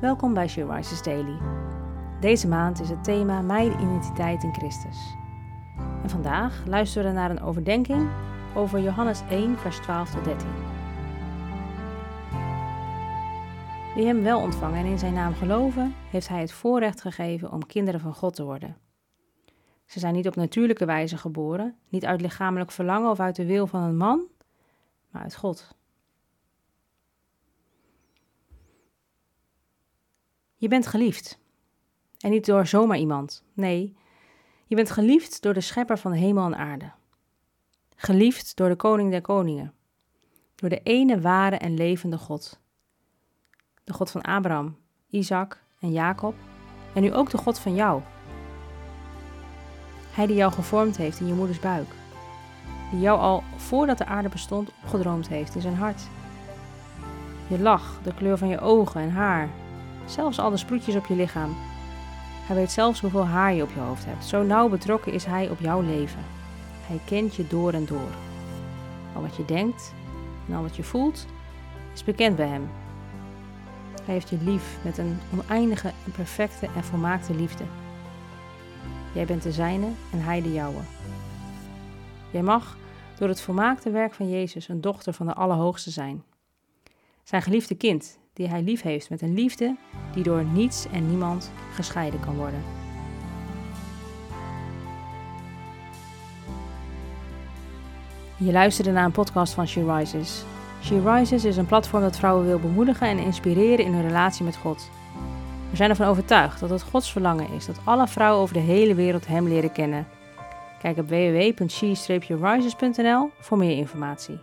Welkom bij She Rises Daily. Deze maand is het thema Mijn identiteit in Christus. En vandaag luisteren we naar een overdenking over Johannes 1, vers 12 tot 13. Wie hem wel ontvangen en in zijn naam geloven, heeft hij het voorrecht gegeven om kinderen van God te worden. Ze zijn niet op natuurlijke wijze geboren, niet uit lichamelijk verlangen of uit de wil van een man, maar uit God. Je bent geliefd. En niet door zomaar iemand. Nee, je bent geliefd door de schepper van hemel en aarde. Geliefd door de koning der koningen. Door de ene ware en levende God. De God van Abraham, Isaac en Jacob. En nu ook de God van jou. Hij die jou gevormd heeft in je moeders buik. Die jou al voordat de aarde bestond opgedroomd heeft in zijn hart. Je lach, de kleur van je ogen en haar, zelfs al de sproetjes op je lichaam. Hij weet zelfs hoeveel haar je op je hoofd hebt. Zo nauw betrokken is hij op jouw leven. Hij kent je door en door. Al wat je denkt en al wat je voelt is bekend bij hem. Hij heeft je lief met een oneindige en perfecte en volmaakte liefde. Jij bent de zijne en hij de jouwe. Jij mag door het volmaakte werk van Jezus een dochter van de Allerhoogste zijn. Zijn geliefde kind, die hij lief heeft met een liefde die door niets en niemand gescheiden kan worden. Je luisterde naar een podcast van She Rises. She Rises is een platform dat vrouwen wil bemoedigen en inspireren in hun relatie met God. We zijn ervan overtuigd dat het Gods verlangen is dat alle vrouwen over de hele wereld Hem leren kennen. Kijk op www.she-rises.nl voor meer informatie.